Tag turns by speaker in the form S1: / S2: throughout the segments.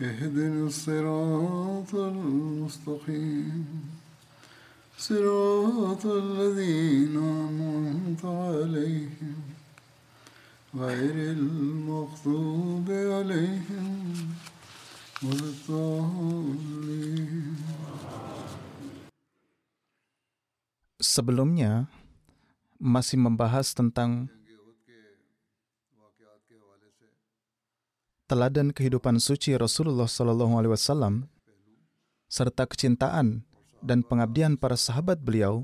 S1: اهدنا الصراط المستقيم صراط الذين أنعمت عليهم غير المغضوب عليهم ولا الضالين
S2: Sebelumnya, masih membahas tentang teladan kehidupan suci Rasulullah Sallallahu Alaihi Wasallam serta kecintaan dan pengabdian para sahabat beliau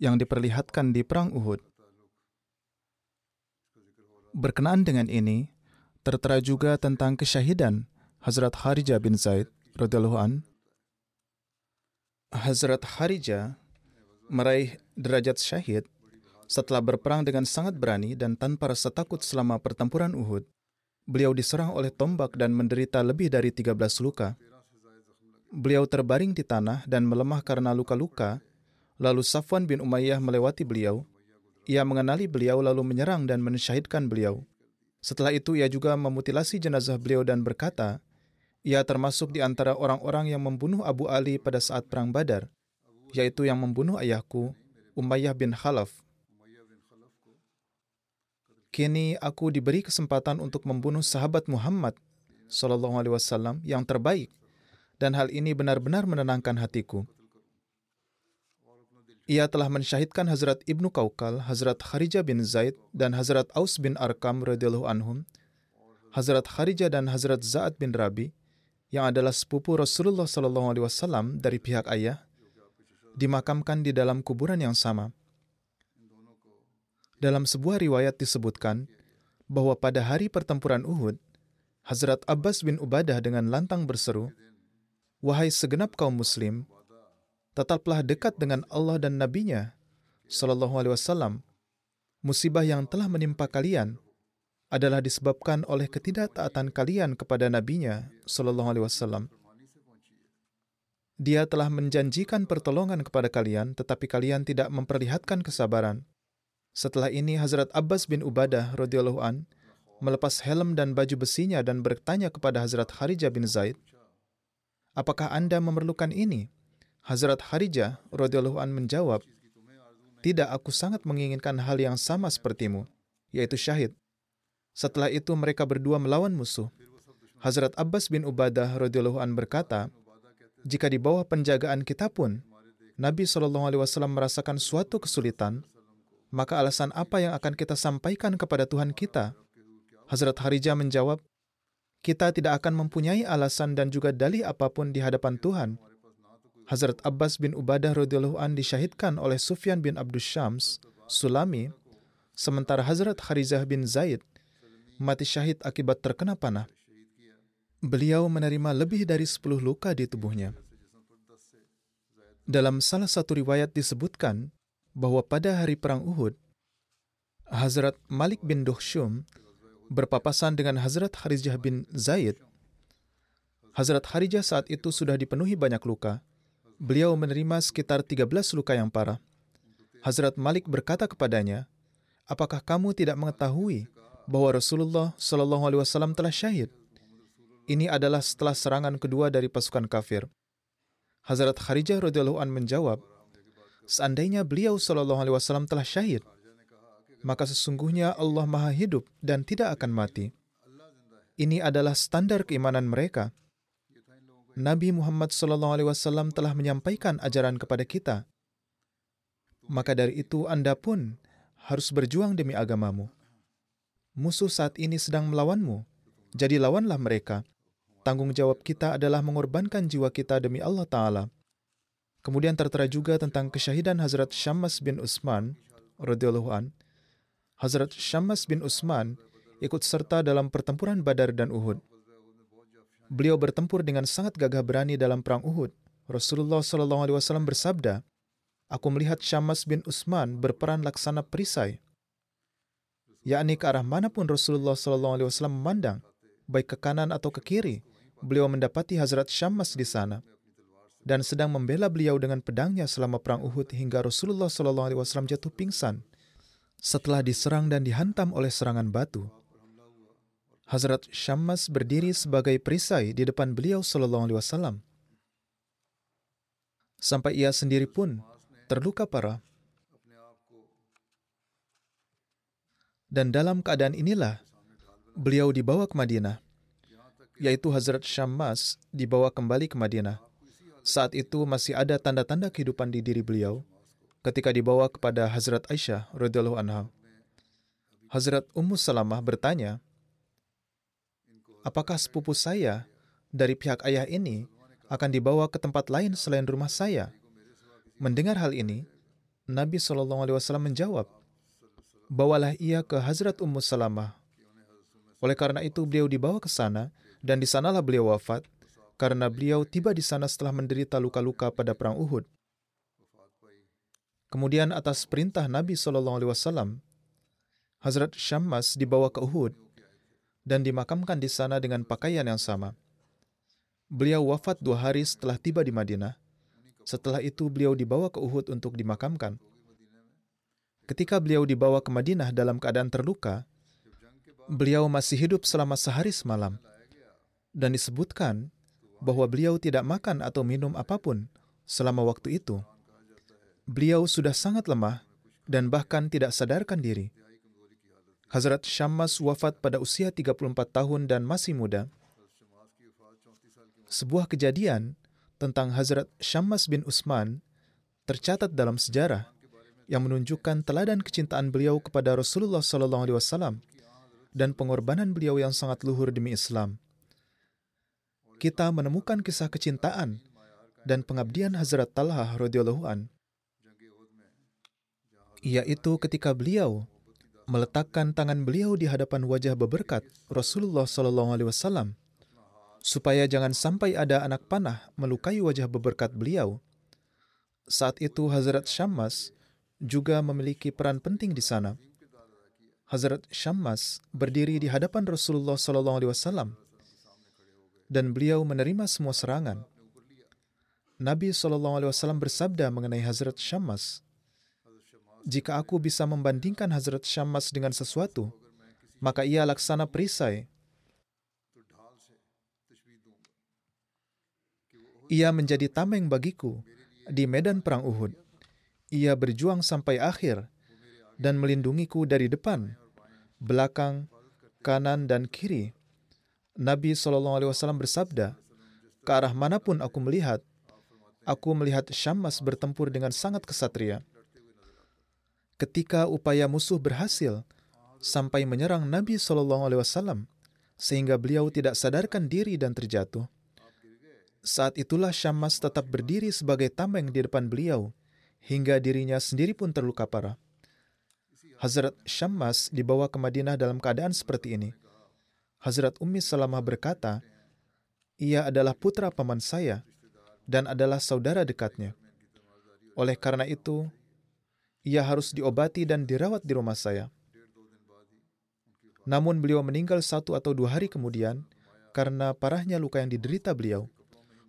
S2: yang diperlihatkan di perang Uhud. Berkenaan dengan ini, tertera juga tentang kesyahidan Hazrat Harijah bin Zaid radhiyallahu an. Hazrat Harijah meraih derajat syahid setelah berperang dengan sangat berani dan tanpa rasa takut selama pertempuran Uhud. Beliau diserang oleh tombak dan menderita lebih dari 13 luka. Beliau terbaring di tanah dan melemah karena luka-luka. Lalu Safwan bin Umayyah melewati beliau. Ia mengenali beliau lalu menyerang dan mensyahidkan beliau. Setelah itu ia juga memutilasi jenazah beliau dan berkata, ia termasuk di antara orang-orang yang membunuh Abu Ali pada saat perang Badar, yaitu yang membunuh ayahku, Umayyah bin Khalaf. Kini aku diberi kesempatan untuk membunuh sahabat Muhammad Sallallahu Alaihi Wasallam yang terbaik, dan hal ini benar-benar menenangkan hatiku. Ia telah mensyahidkan Hazrat Ibnu Kaukal, Hazrat Kharijah bin Zaid, dan Hazrat Aus bin Arkam radhiyallahu anhum, Hazrat Kharijah dan Hazrat Za'ad bin Rabi, yang adalah sepupu Rasulullah Sallallahu Alaihi Wasallam dari pihak ayah, dimakamkan di dalam kuburan yang sama. Dalam sebuah riwayat disebutkan bahwa pada hari pertempuran Uhud, Hazrat Abbas bin Ubadah dengan lantang berseru, Wahai segenap kaum muslim, tetaplah dekat dengan Allah dan Nabi-Nya, Sallallahu Alaihi Wasallam. Musibah yang telah menimpa kalian adalah disebabkan oleh ketidaktaatan kalian kepada Nabi-Nya, Sallallahu Alaihi Wasallam. Dia telah menjanjikan pertolongan kepada kalian, tetapi kalian tidak memperlihatkan kesabaran. Setelah ini Hazrat Abbas bin Ubadah radhiyallahu an melepas helm dan baju besinya dan bertanya kepada Hazrat Harijah bin Zaid, "Apakah Anda memerlukan ini?" Hazrat Harijah radhiyallahu an menjawab, "Tidak, aku sangat menginginkan hal yang sama sepertimu, yaitu syahid." Setelah itu mereka berdua melawan musuh. Hazrat Abbas bin Ubadah radhiyallahu an berkata, "Jika di bawah penjagaan kita pun Nabi wasallam merasakan suatu kesulitan, maka alasan apa yang akan kita sampaikan kepada Tuhan kita? Hazrat Harijah menjawab, kita tidak akan mempunyai alasan dan juga dalih apa pun di hadapan Tuhan. Hazrat Abbas bin Ubadah radhiyallahu an disyahidkan oleh Sufyan bin Abdus Syams, Sulami, sementara Hazrat Harizah bin Zaid mati syahid akibat terkena panah. Beliau menerima lebih dari 10 luka di tubuhnya. Dalam salah satu riwayat disebutkan bahwa pada hari perang Uhud, Hazrat Malik bin Duhsyum berpapasan dengan Hazrat Harijah bin Zaid. Hazrat Harijah saat itu sudah dipenuhi banyak luka. Beliau menerima sekitar 13 luka yang parah. Hazrat Malik berkata kepadanya, "Apakah kamu tidak mengetahui bahwa Rasulullah Shallallahu alaihi wasallam telah syahid?" Ini adalah setelah serangan kedua dari pasukan kafir. Hazrat Kharijah radhiyallahu an menjawab, seandainya beliau Shallallahu alaihi wasallam telah syahid, maka sesungguhnya Allah Maha Hidup dan tidak akan mati. Ini adalah standar keimanan mereka. Nabi Muhammad SAW telah menyampaikan ajaran kepada kita. Maka dari itu Anda pun harus berjuang demi agamamu. Musuh saat ini sedang melawanmu, jadi lawanlah mereka. Tanggung jawab kita adalah mengorbankan jiwa kita demi Allah Ta'ala. Kemudian tertera juga tentang kesyahidan Hazrat Syammas bin Utsman radhiyallahu an. Hazrat Syammas bin Utsman ikut serta dalam pertempuran Badar dan Uhud. Beliau bertempur dengan sangat gagah berani dalam perang Uhud. Rasulullah Shallallahu Alaihi Wasallam bersabda, "Aku melihat Syammas bin Utsman berperan laksana perisai, yakni ke arah mana pun Rasulullah Shallallahu Alaihi Wasallam memandang, baik ke kanan atau ke kiri, beliau mendapati Hazrat Syammas di sana dan sedang membela beliau dengan pedangnya selama perang Uhud hingga Rasulullah Shallallahu Wasallam jatuh pingsan setelah diserang dan dihantam oleh serangan batu. Hazrat Syammas berdiri sebagai perisai di depan beliau Sallallahu Alaihi Wasallam. Sampai ia sendiri pun terluka parah. Dan dalam keadaan inilah beliau dibawa ke Madinah, yaitu Hazrat Syammas dibawa kembali ke Madinah. Saat itu masih ada tanda-tanda kehidupan di diri beliau ketika dibawa kepada Hazrat Aisyah radhiyallahu anha. Hazrat Ummu Salamah bertanya, apakah sepupu saya dari pihak ayah ini akan dibawa ke tempat lain selain rumah saya? Mendengar hal ini, Nabi SAW menjawab, Bawalah ia ke Hazrat Ummu Salamah. Oleh karena itu, beliau dibawa ke sana, dan di sanalah beliau wafat, karena beliau tiba di sana setelah menderita luka-luka pada perang Uhud. Kemudian atas perintah Nabi SAW, Hazrat Syammas dibawa ke Uhud dan dimakamkan di sana dengan pakaian yang sama. Beliau wafat dua hari setelah tiba di Madinah. Setelah itu beliau dibawa ke Uhud untuk dimakamkan. Ketika beliau dibawa ke Madinah dalam keadaan terluka, beliau masih hidup selama sehari semalam. Dan disebutkan bahwa beliau tidak makan atau minum apa pun selama waktu itu. Beliau sudah sangat lemah dan bahkan tidak sadarkan diri. Hazrat Syammas wafat pada usia 34 tahun dan masih muda. Sebuah kejadian tentang Hazrat Syammas bin Utsman tercatat dalam sejarah yang menunjukkan teladan kecintaan beliau kepada Rasulullah SAW dan pengorbanan beliau yang sangat luhur demi Islam. Kita menemukan kisah kecintaan dan pengabdian Hazrat Talha radhiyallahu an, yaitu ketika beliau meletakkan tangan beliau di hadapan wajah beberkat Rasulullah Shallallahu Alaihi Wasallam supaya jangan sampai ada anak panah melukai wajah beberkat beliau. Saat itu Hazrat Syammas juga memiliki peran penting di sana. Hazrat Syammas berdiri di hadapan Rasulullah Shallallahu Alaihi Wasallam dan beliau menerima semua serangan. Nabi Wasallam bersabda mengenai Hazrat Syammas, jika aku bisa membandingkan Hazrat Syammas dengan sesuatu, maka ia laksana perisai. Ia menjadi tameng bagiku di medan perang Uhud. Ia berjuang sampai akhir dan melindungiku dari depan, belakang, kanan, dan kiri. Nabi SAW bersabda, ke arah mana pun aku melihat, aku melihat Syammas bertempur dengan sangat kesatria ketika upaya musuh berhasil sampai menyerang Nabi Shallallahu Alaihi Wasallam sehingga beliau tidak sadarkan diri dan terjatuh. Saat itulah Syammas tetap berdiri sebagai tameng di depan beliau hingga dirinya sendiri pun terluka parah. Hazrat Syammas dibawa ke Madinah dalam keadaan seperti ini. Hazrat Ummi Salamah berkata, ia adalah putra paman saya dan adalah saudara dekatnya. Oleh karena itu, ia harus diobati dan dirawat di rumah saya. Namun beliau meninggal satu atau dua hari kemudian karena parahnya luka yang diderita beliau.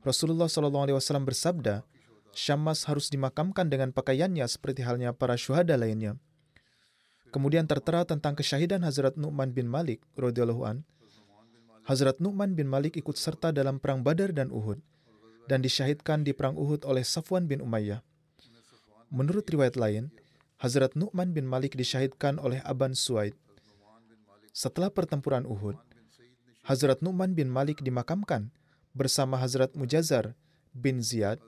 S2: Rasulullah SAW bersabda, Syammas harus dimakamkan dengan pakaiannya seperti halnya para syuhada lainnya. Kemudian tertera tentang kesyahidan Hazrat Nu'man bin Malik radhiyallahu an. Hazrat Nu'man bin Malik ikut serta dalam perang Badar dan Uhud dan disyahidkan di perang Uhud oleh Safwan bin Umayyah. Menurut riwayat lain, Hazrat Nu'man bin Malik disyahidkan oleh Aban Suaid. Setelah pertempuran Uhud, Hazrat Nu'man bin Malik dimakamkan bersama Hazrat Mujazar bin Ziyad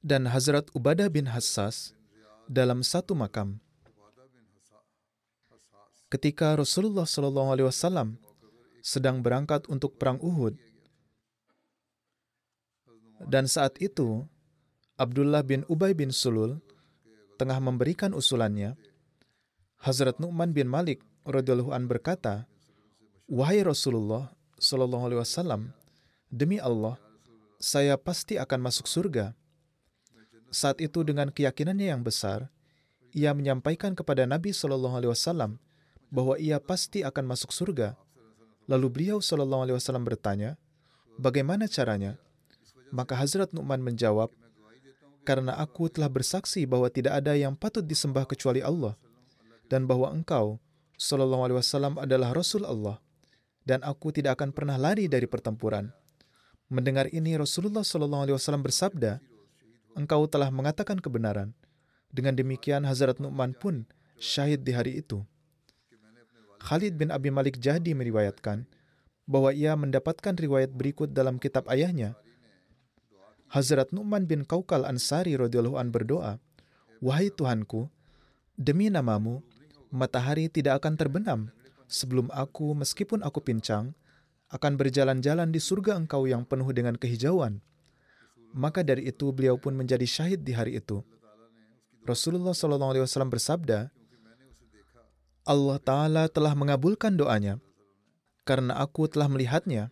S2: dan Hazrat Ubadah bin Hassas dalam satu makam. Ketika Rasulullah Shallallahu Alaihi Wasallam sedang berangkat untuk perang Uhud, dan saat itu Abdullah bin Ubay bin Sulul tengah memberikan usulannya, Hazrat Nu'man bin Malik radhiyallahu an berkata, "Wahai Rasulullah Shallallahu alaihi wasallam, demi Allah, saya pasti akan masuk surga." Saat itu dengan keyakinannya yang besar, ia menyampaikan kepada Nabi Shallallahu alaihi wasallam bahwa ia pasti akan masuk surga. Lalu beliau Shallallahu alaihi wasallam bertanya, "Bagaimana caranya?" Maka Hazrat Nu'man menjawab, "Karena aku telah bersaksi bahwa tidak ada yang patut disembah kecuali Allah dan bahwa engkau Sallallahu Alaihi Wasallam adalah Rasul Allah, dan aku tidak akan pernah lari dari pertempuran. Mendengar ini, Rasulullah Sallallahu Alaihi Wasallam bersabda, "Engkau telah mengatakan kebenaran." Dengan demikian, Hazrat Nu'man pun syahid di hari itu. Khalid bin Abi Malik Jahdi meriwayatkan bahwa ia mendapatkan riwayat berikut dalam kitab ayahnya. Hazrat Nu'man bin Kaukal Ansari radhiyallahu an berdoa, "Wahai Tuhanku, demi namamu, matahari tidak akan terbenam sebelum aku, meskipun aku pincang, akan berjalan-jalan di surga engkau yang penuh dengan kehijauan. Maka dari itu beliau pun menjadi syahid di hari itu. Rasulullah SAW bersabda, Allah Ta'ala telah mengabulkan doanya karena aku telah melihatnya,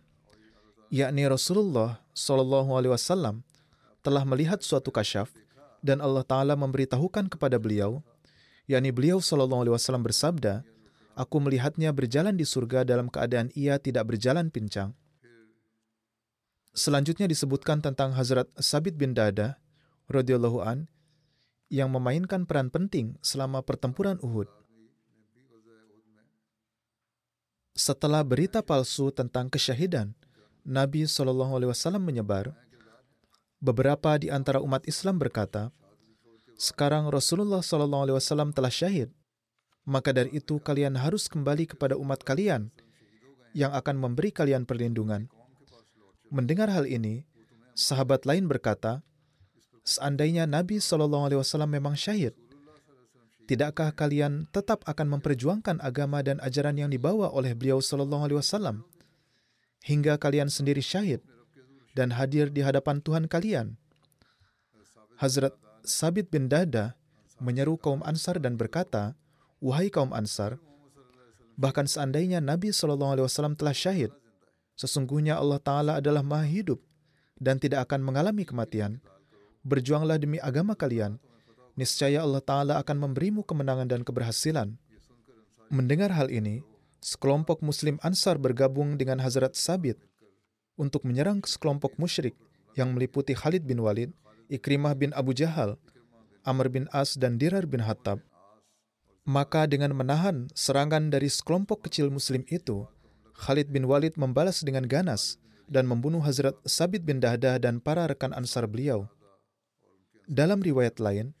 S2: yakni Rasulullah SAW telah melihat suatu kasyaf dan Allah Ta'ala memberitahukan kepada beliau yakni beliau Shallallahu Alaihi Wasallam bersabda, Aku melihatnya berjalan di surga dalam keadaan ia tidak berjalan pincang. Selanjutnya disebutkan tentang Hazrat Sabit bin Dada, radhiyallahu an, yang memainkan peran penting selama pertempuran Uhud. Setelah berita palsu tentang kesyahidan, Nabi Shallallahu Alaihi Wasallam menyebar. Beberapa di antara umat Islam berkata, sekarang Rasulullah Shallallahu Alaihi Wasallam telah syahid. Maka dari itu kalian harus kembali kepada umat kalian yang akan memberi kalian perlindungan. Mendengar hal ini, sahabat lain berkata, seandainya Nabi Shallallahu Alaihi Wasallam memang syahid, tidakkah kalian tetap akan memperjuangkan agama dan ajaran yang dibawa oleh beliau Shallallahu Alaihi Wasallam hingga kalian sendiri syahid dan hadir di hadapan Tuhan kalian? Hazrat Sabit bin Dada menyeru kaum Ansar dan berkata, Wahai kaum Ansar, bahkan seandainya Nabi SAW telah syahid, sesungguhnya Allah Ta'ala adalah maha hidup dan tidak akan mengalami kematian. Berjuanglah demi agama kalian, niscaya Allah Ta'ala akan memberimu kemenangan dan keberhasilan. Mendengar hal ini, sekelompok Muslim Ansar bergabung dengan Hazrat Sabit untuk menyerang sekelompok musyrik yang meliputi Khalid bin Walid, Ikrimah bin Abu Jahal, Amr bin As, dan Dirar bin Hattab. Maka dengan menahan serangan dari sekelompok kecil muslim itu, Khalid bin Walid membalas dengan ganas dan membunuh Hazrat Sabit bin Dahdah dan para rekan ansar beliau. Dalam riwayat lain,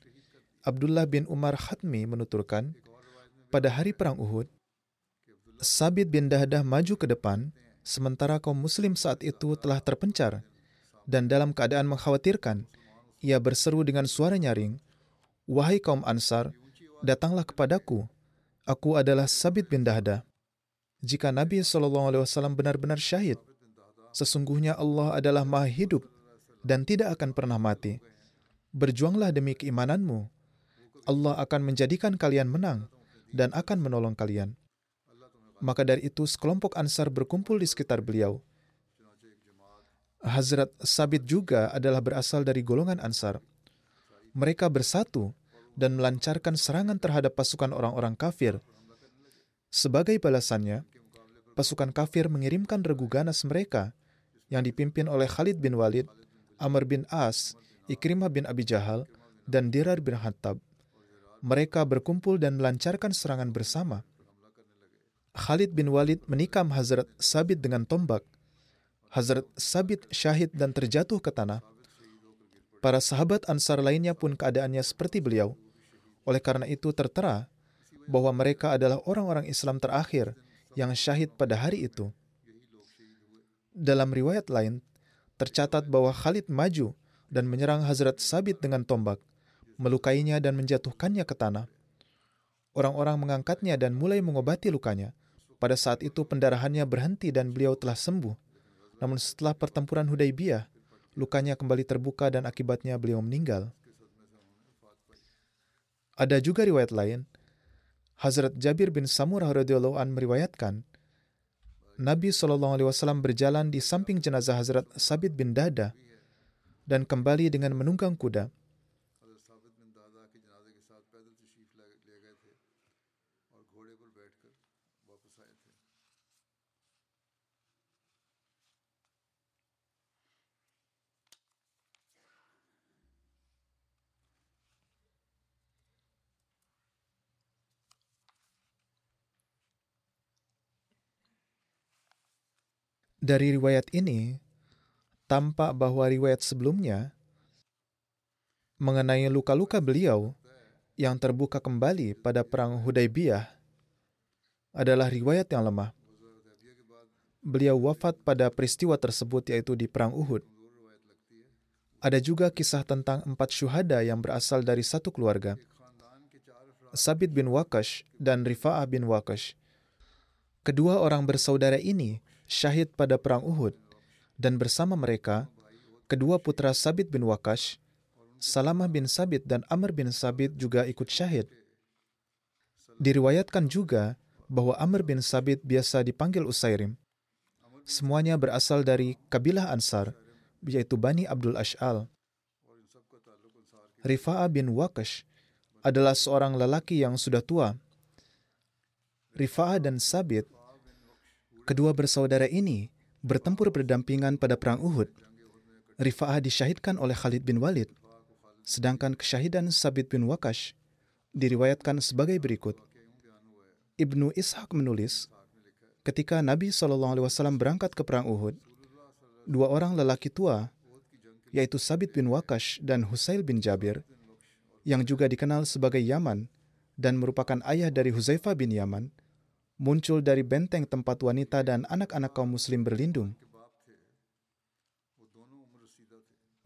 S2: Abdullah bin Umar Khatmi menuturkan, pada hari perang Uhud, Sabit bin Dahdah maju ke depan, sementara kaum muslim saat itu telah terpencar, dan dalam keadaan mengkhawatirkan, ia berseru dengan suara nyaring, Wahai kaum Ansar, datanglah kepadaku. Aku adalah Sabit bin Dahda. Jika Nabi SAW benar-benar syahid, sesungguhnya Allah adalah maha hidup dan tidak akan pernah mati. Berjuanglah demi keimananmu. Allah akan menjadikan kalian menang dan akan menolong kalian. Maka dari itu sekelompok Ansar berkumpul di sekitar beliau Hazrat Sabit juga adalah berasal dari golongan Ansar. Mereka bersatu dan melancarkan serangan terhadap pasukan orang-orang kafir. Sebagai balasannya, pasukan kafir mengirimkan regu ganas mereka yang dipimpin oleh Khalid bin Walid, Amr bin As, Ikrimah bin Abi Jahal, dan Dirar bin Hattab. Mereka berkumpul dan melancarkan serangan bersama. Khalid bin Walid menikam Hazrat Sabit dengan tombak – Hazrat Sabit syahid dan terjatuh ke tanah. Para sahabat Ansar lainnya pun keadaannya seperti beliau. Oleh karena itu tertera bahwa mereka adalah orang-orang Islam terakhir yang syahid pada hari itu. Dalam riwayat lain, tercatat bahwa Khalid maju dan menyerang Hazrat Sabit dengan tombak, melukainya dan menjatuhkannya ke tanah. Orang-orang mengangkatnya dan mulai mengobati lukanya. Pada saat itu pendarahannya berhenti dan beliau telah sembuh. Namun setelah pertempuran Hudaybiyah, lukanya kembali terbuka dan akibatnya beliau meninggal. Ada juga riwayat lain, Hazrat Jabir bin Samurah radhiyallahu an meriwayatkan, Nabi Shallallahu alaihi wasallam berjalan di samping jenazah Hazrat Sabit bin Dada dan kembali dengan menunggang kuda. Dari riwayat ini, tampak bahwa riwayat sebelumnya mengenai luka-luka beliau yang terbuka kembali pada perang Hudaybiyah adalah riwayat yang lemah. Beliau wafat pada peristiwa tersebut yaitu di perang Uhud. Ada juga kisah tentang empat syuhada yang berasal dari satu keluarga. Sabit bin Wakash dan Rifa'ah bin Wakash. Kedua orang bersaudara ini syahid pada perang Uhud, dan bersama mereka, kedua putra Sabit bin Wakash, Salamah bin Sabit dan Amr bin Sabit juga ikut syahid. Diriwayatkan juga bahwa Amr bin Sabit biasa dipanggil Usairim. Semuanya berasal dari kabilah Ansar, yaitu Bani Abdul Ash'al. Rifa'ah bin Wakash adalah seorang lelaki yang sudah tua. Rifa'ah dan Sabit Kedua bersaudara ini bertempur berdampingan pada perang Uhud. Rifa'ah disyahidkan oleh Khalid bin Walid, sedangkan kesyahidan Sabit bin Wakash diriwayatkan sebagai berikut. Ibnu Ishaq menulis, ketika Nabi SAW berangkat ke perang Uhud, dua orang lelaki tua, yaitu Sabit bin Wakash dan Husail bin Jabir, yang juga dikenal sebagai Yaman dan merupakan ayah dari Huzaifah bin Yaman, muncul dari benteng tempat wanita dan anak-anak kaum muslim berlindung.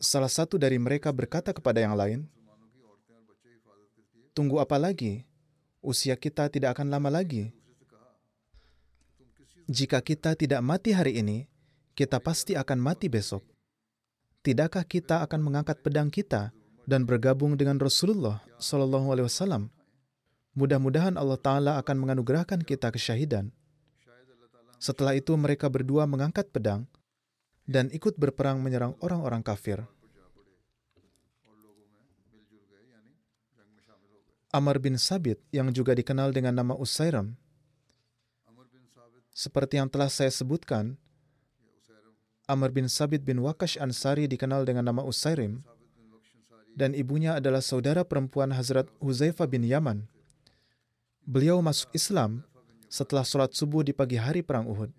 S2: Salah satu dari mereka berkata kepada yang lain, Tunggu apa lagi? Usia kita tidak akan lama lagi. Jika kita tidak mati hari ini, kita pasti akan mati besok. Tidakkah kita akan mengangkat pedang kita dan bergabung dengan Rasulullah Shallallahu Alaihi Wasallam Mudah-mudahan Allah Ta'ala akan menganugerahkan kita kesyahidan. Setelah itu mereka berdua mengangkat pedang dan ikut berperang menyerang orang-orang kafir. Amr bin Sabit yang juga dikenal dengan nama Usairam. Seperti yang telah saya sebutkan, Amr bin Sabit bin Wakash Ansari dikenal dengan nama Usairim dan ibunya adalah saudara perempuan Hazrat Huzaifah bin Yaman. Beliau masuk Islam setelah sholat subuh di pagi hari perang Uhud.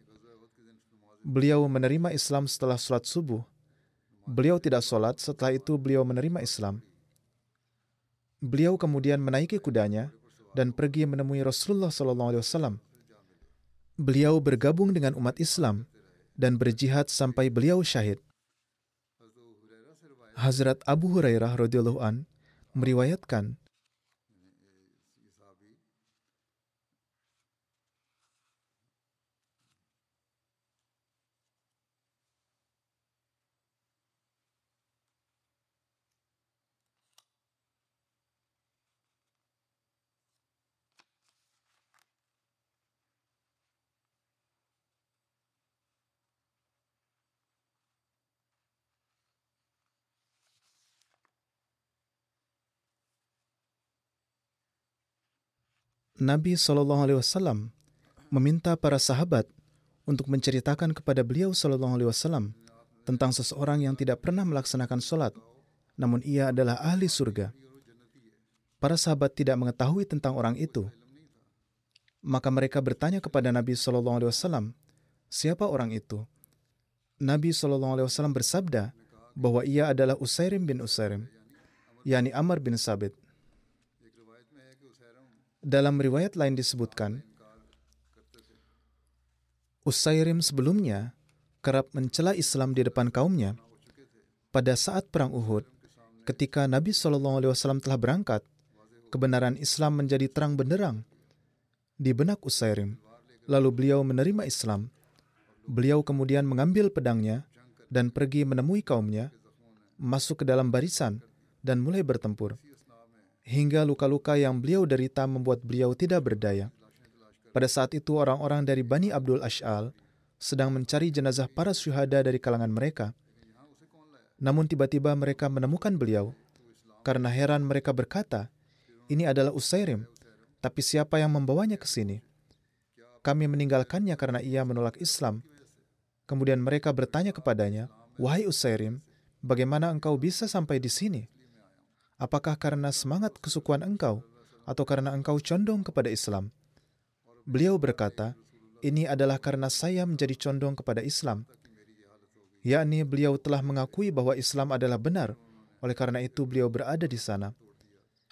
S2: Beliau menerima Islam setelah sholat subuh. Beliau tidak sholat, setelah itu beliau menerima Islam. Beliau kemudian menaiki kudanya dan pergi menemui Rasulullah SAW. Beliau bergabung dengan umat Islam dan berjihad sampai beliau syahid. Hazrat Abu Hurairah radhiyallahu an meriwayatkan Nabi Shallallahu Alaihi Wasallam meminta para sahabat untuk menceritakan kepada beliau Shallallahu Alaihi Wasallam tentang seseorang yang tidak pernah melaksanakan sholat, namun ia adalah ahli surga. Para sahabat tidak mengetahui tentang orang itu. Maka mereka bertanya kepada Nabi Shallallahu Alaihi Wasallam, siapa orang itu? Nabi Shallallahu Alaihi Wasallam bersabda bahwa ia adalah Usairim bin Usairim, yakni Amr bin Sabit. Dalam riwayat lain disebutkan, Usairim sebelumnya kerap mencela Islam di depan kaumnya pada saat perang Uhud, ketika Nabi Wasallam telah berangkat, kebenaran Islam menjadi terang benderang di benak Usairim. Lalu beliau menerima Islam. Beliau kemudian mengambil pedangnya dan pergi menemui kaumnya, masuk ke dalam barisan, dan mulai bertempur. Hingga luka-luka yang beliau derita membuat beliau tidak berdaya. Pada saat itu orang-orang dari Bani Abdul Ash'al sedang mencari jenazah para syuhada dari kalangan mereka. Namun tiba-tiba mereka menemukan beliau. Karena heran mereka berkata, ini adalah Usairim, tapi siapa yang membawanya ke sini? Kami meninggalkannya karena ia menolak Islam. Kemudian mereka bertanya kepadanya, Wahai Usairim, bagaimana engkau bisa sampai di sini? Apakah karena semangat kesukuan engkau, atau karena engkau condong kepada Islam? Beliau berkata, ini adalah karena saya menjadi condong kepada Islam yakni beliau telah mengakui bahwa Islam adalah benar. Oleh karena itu beliau berada di sana.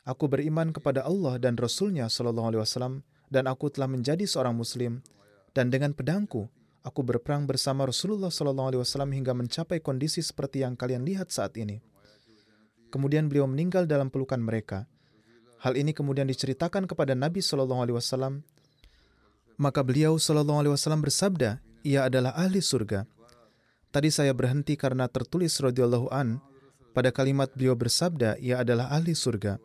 S2: Aku beriman kepada Allah dan Rasulnya Shallallahu Alaihi Wasallam dan aku telah menjadi seorang Muslim. Dan dengan pedangku, aku berperang bersama Rasulullah Shallallahu Alaihi Wasallam hingga mencapai kondisi seperti yang kalian lihat saat ini. Kemudian beliau meninggal dalam pelukan mereka. Hal ini kemudian diceritakan kepada Nabi Shallallahu Alaihi Wasallam. Maka beliau Shallallahu Alaihi Wasallam bersabda, ia adalah ahli surga. Tadi saya berhenti karena tertulis radhiyallahu an pada kalimat beliau bersabda ia adalah ahli surga.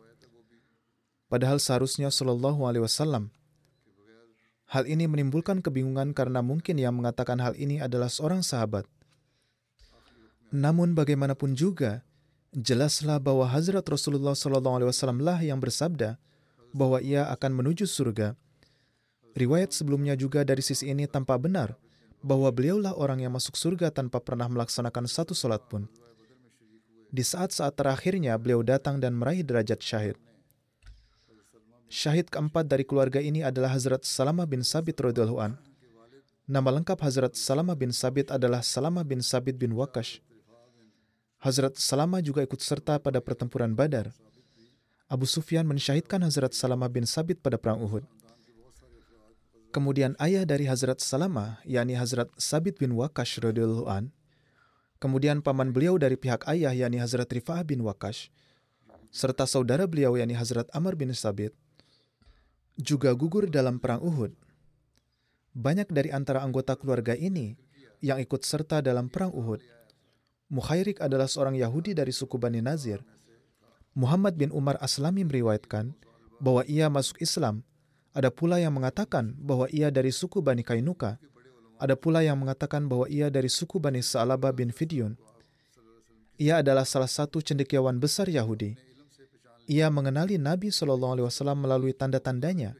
S2: Padahal seharusnya Shallallahu alaihi wasallam. Hal ini menimbulkan kebingungan karena mungkin yang mengatakan hal ini adalah seorang sahabat. Namun bagaimanapun juga, jelaslah bahwa Hazrat Rasulullah wasallam lah yang bersabda bahwa ia akan menuju surga. Riwayat sebelumnya juga dari sisi ini tampak benar bahwa beliaulah orang yang masuk surga tanpa pernah melaksanakan satu solat pun. Di saat-saat terakhirnya, beliau datang dan meraih derajat syahid. Syahid keempat dari keluarga ini adalah Hazrat Salamah bin Sabit radhiyallahu an. Nama lengkap Hazrat Salamah bin Sabit adalah Salamah bin Sabit bin Wakash. Hazrat Salamah juga ikut serta pada pertempuran Badar. Abu Sufyan mensyahidkan Hazrat Salamah bin Sabit pada perang Uhud. Kemudian ayah dari Hazrat Salama, yakni Hazrat Sabit bin Wakash radhiyallahu an, kemudian paman beliau dari pihak ayah yakni Hazrat Rifa'ah bin Wakash, serta saudara beliau yakni Hazrat Amr bin Sabit, juga gugur dalam perang Uhud. Banyak dari antara anggota keluarga ini yang ikut serta dalam perang Uhud. Mukhairik adalah seorang Yahudi dari suku Bani Nazir. Muhammad bin Umar Aslami meriwayatkan bahwa ia masuk Islam ada pula yang mengatakan bahwa ia dari suku Bani Kainuka. Ada pula yang mengatakan bahwa ia dari suku Bani Sa'labah bin Fidyun. Ia adalah salah satu cendekiawan besar Yahudi. Ia mengenali Nabi Shallallahu Alaihi Wasallam melalui tanda-tandanya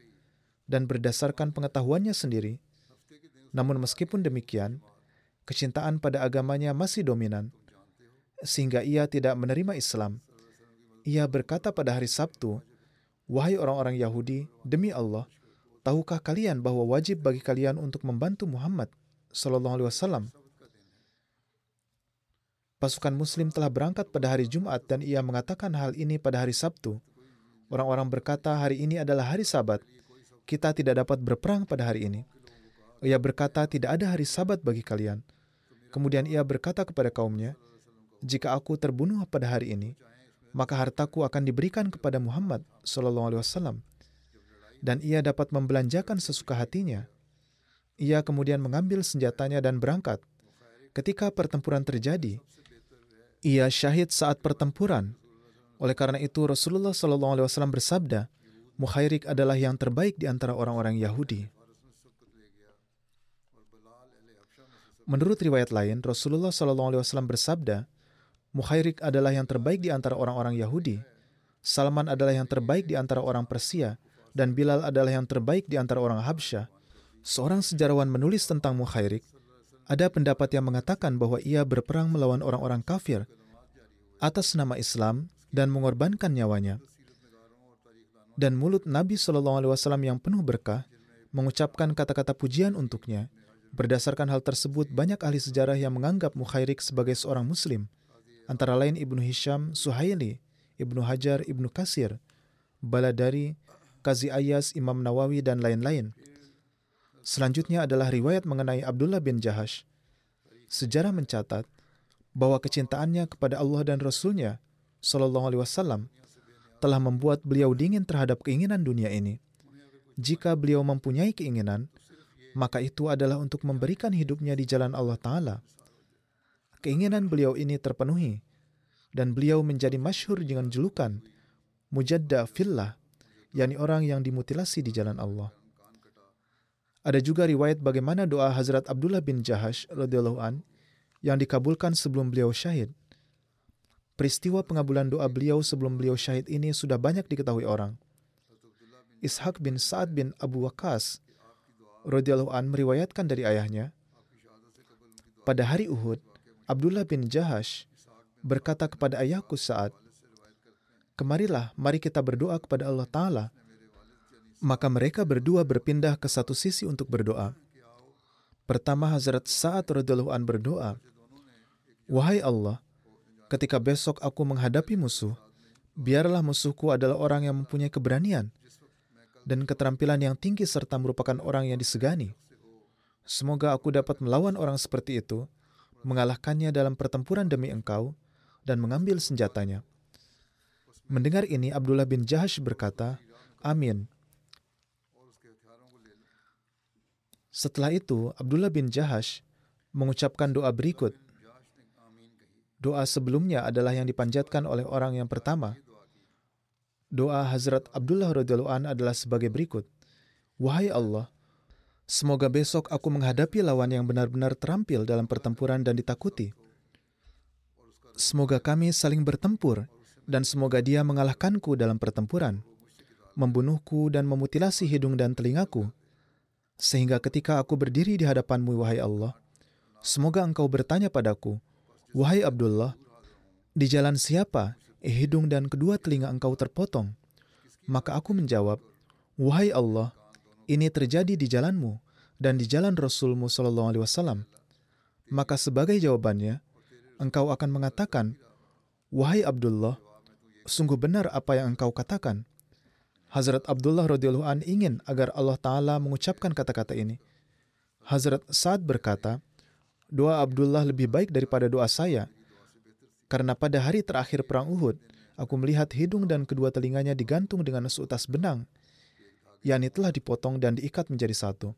S2: dan berdasarkan pengetahuannya sendiri. Namun meskipun demikian, kecintaan pada agamanya masih dominan, sehingga ia tidak menerima Islam. Ia berkata pada hari Sabtu, Wahai orang-orang Yahudi, demi Allah, tahukah kalian bahwa wajib bagi kalian untuk membantu Muhammad Sallallahu Wasallam? Pasukan Muslim telah berangkat pada hari Jumat dan ia mengatakan hal ini pada hari Sabtu. Orang-orang berkata hari ini adalah hari Sabat. Kita tidak dapat berperang pada hari ini. Ia berkata tidak ada hari Sabat bagi kalian. Kemudian ia berkata kepada kaumnya, jika aku terbunuh pada hari ini, maka hartaku akan diberikan kepada Muhammad Sallallahu Alaihi Wasallam, dan ia dapat membelanjakan sesuka hatinya. Ia kemudian mengambil senjatanya dan berangkat. Ketika pertempuran terjadi, ia syahid saat pertempuran. Oleh karena itu Rasulullah Wasallam bersabda, Mukhairik adalah yang terbaik di antara orang-orang Yahudi. Menurut riwayat lain, Rasulullah Wasallam bersabda, Mukhairik adalah yang terbaik di antara orang-orang Yahudi. Salman adalah yang terbaik di antara orang Persia. Dan Bilal adalah yang terbaik di antara orang Habsyah. Seorang sejarawan menulis tentang Mukhairik. Ada pendapat yang mengatakan bahwa ia berperang melawan orang-orang kafir atas nama Islam dan mengorbankan nyawanya. Dan mulut Nabi Wasallam yang penuh berkah mengucapkan kata-kata pujian untuknya. Berdasarkan hal tersebut, banyak ahli sejarah yang menganggap Mukhairik sebagai seorang Muslim antara lain Ibnu Hisham, Suhaili, Ibnu Hajar, Ibnu Kasir, Baladari, Kazi Ayas, Imam Nawawi, dan lain-lain. Selanjutnya adalah riwayat mengenai Abdullah bin Jahash. Sejarah mencatat bahwa kecintaannya kepada Allah dan Rasulnya Shallallahu Alaihi Wasallam telah membuat beliau dingin terhadap keinginan dunia ini. Jika beliau mempunyai keinginan, maka itu adalah untuk memberikan hidupnya di jalan Allah Ta'ala. Keinginan beliau ini terpenuhi, dan beliau menjadi masyhur dengan julukan Mujadda Fillah, yakni orang yang dimutilasi di jalan Allah. Ada juga riwayat bagaimana doa Hazrat Abdullah bin Jahash radhiyallahu an yang dikabulkan sebelum beliau syahid. Peristiwa pengabulan doa beliau sebelum beliau syahid ini sudah banyak diketahui orang. Ishaq bin Sa'ad bin Abu Waqas radhiyallahu an meriwayatkan dari ayahnya, pada hari Uhud, Abdullah bin Jahash berkata kepada ayahku saat, Kemarilah, mari kita berdoa kepada Allah Ta'ala. Maka mereka berdua berpindah ke satu sisi untuk berdoa. Pertama Hazrat Sa'ad radhiyallahu an berdoa, Wahai Allah, ketika besok aku menghadapi musuh, biarlah musuhku adalah orang yang mempunyai keberanian dan keterampilan yang tinggi serta merupakan orang yang disegani. Semoga aku dapat melawan orang seperti itu, mengalahkannya dalam pertempuran demi engkau, dan mengambil senjatanya. Mendengar ini, Abdullah bin Jahash berkata, Amin. Setelah itu, Abdullah bin Jahash mengucapkan doa berikut. Doa sebelumnya adalah yang dipanjatkan oleh orang yang pertama. Doa Hazrat Abdullah radhiyallahu adalah sebagai berikut. Wahai Allah, semoga besok aku menghadapi lawan yang benar-benar terampil dalam pertempuran dan ditakuti. Semoga kami saling bertempur dan semoga dia mengalahkanku dalam pertempuran, membunuhku dan memutilasi hidung dan telingaku, sehingga ketika aku berdiri di hadapanmu, wahai Allah, semoga engkau bertanya padaku, wahai Abdullah, di jalan siapa hidung dan kedua telinga engkau terpotong? Maka aku menjawab, wahai Allah, ini terjadi di jalanmu dan di jalan Rasulmu Shallallahu Alaihi. Maka sebagai jawabannya, engkau akan mengatakan, wahai Abdullah, sungguh benar apa yang engkau katakan. Hazrat Abdullah radhiyallahu an ingin agar Allah Ta'ala mengucapkan kata-kata ini. Hazrat Sa'ad berkata, doa Abdullah lebih baik daripada doa saya, karena pada hari terakhir perang Uhud, aku melihat hidung dan kedua telinganya digantung dengan seutas benang, yakni telah dipotong dan diikat menjadi satu.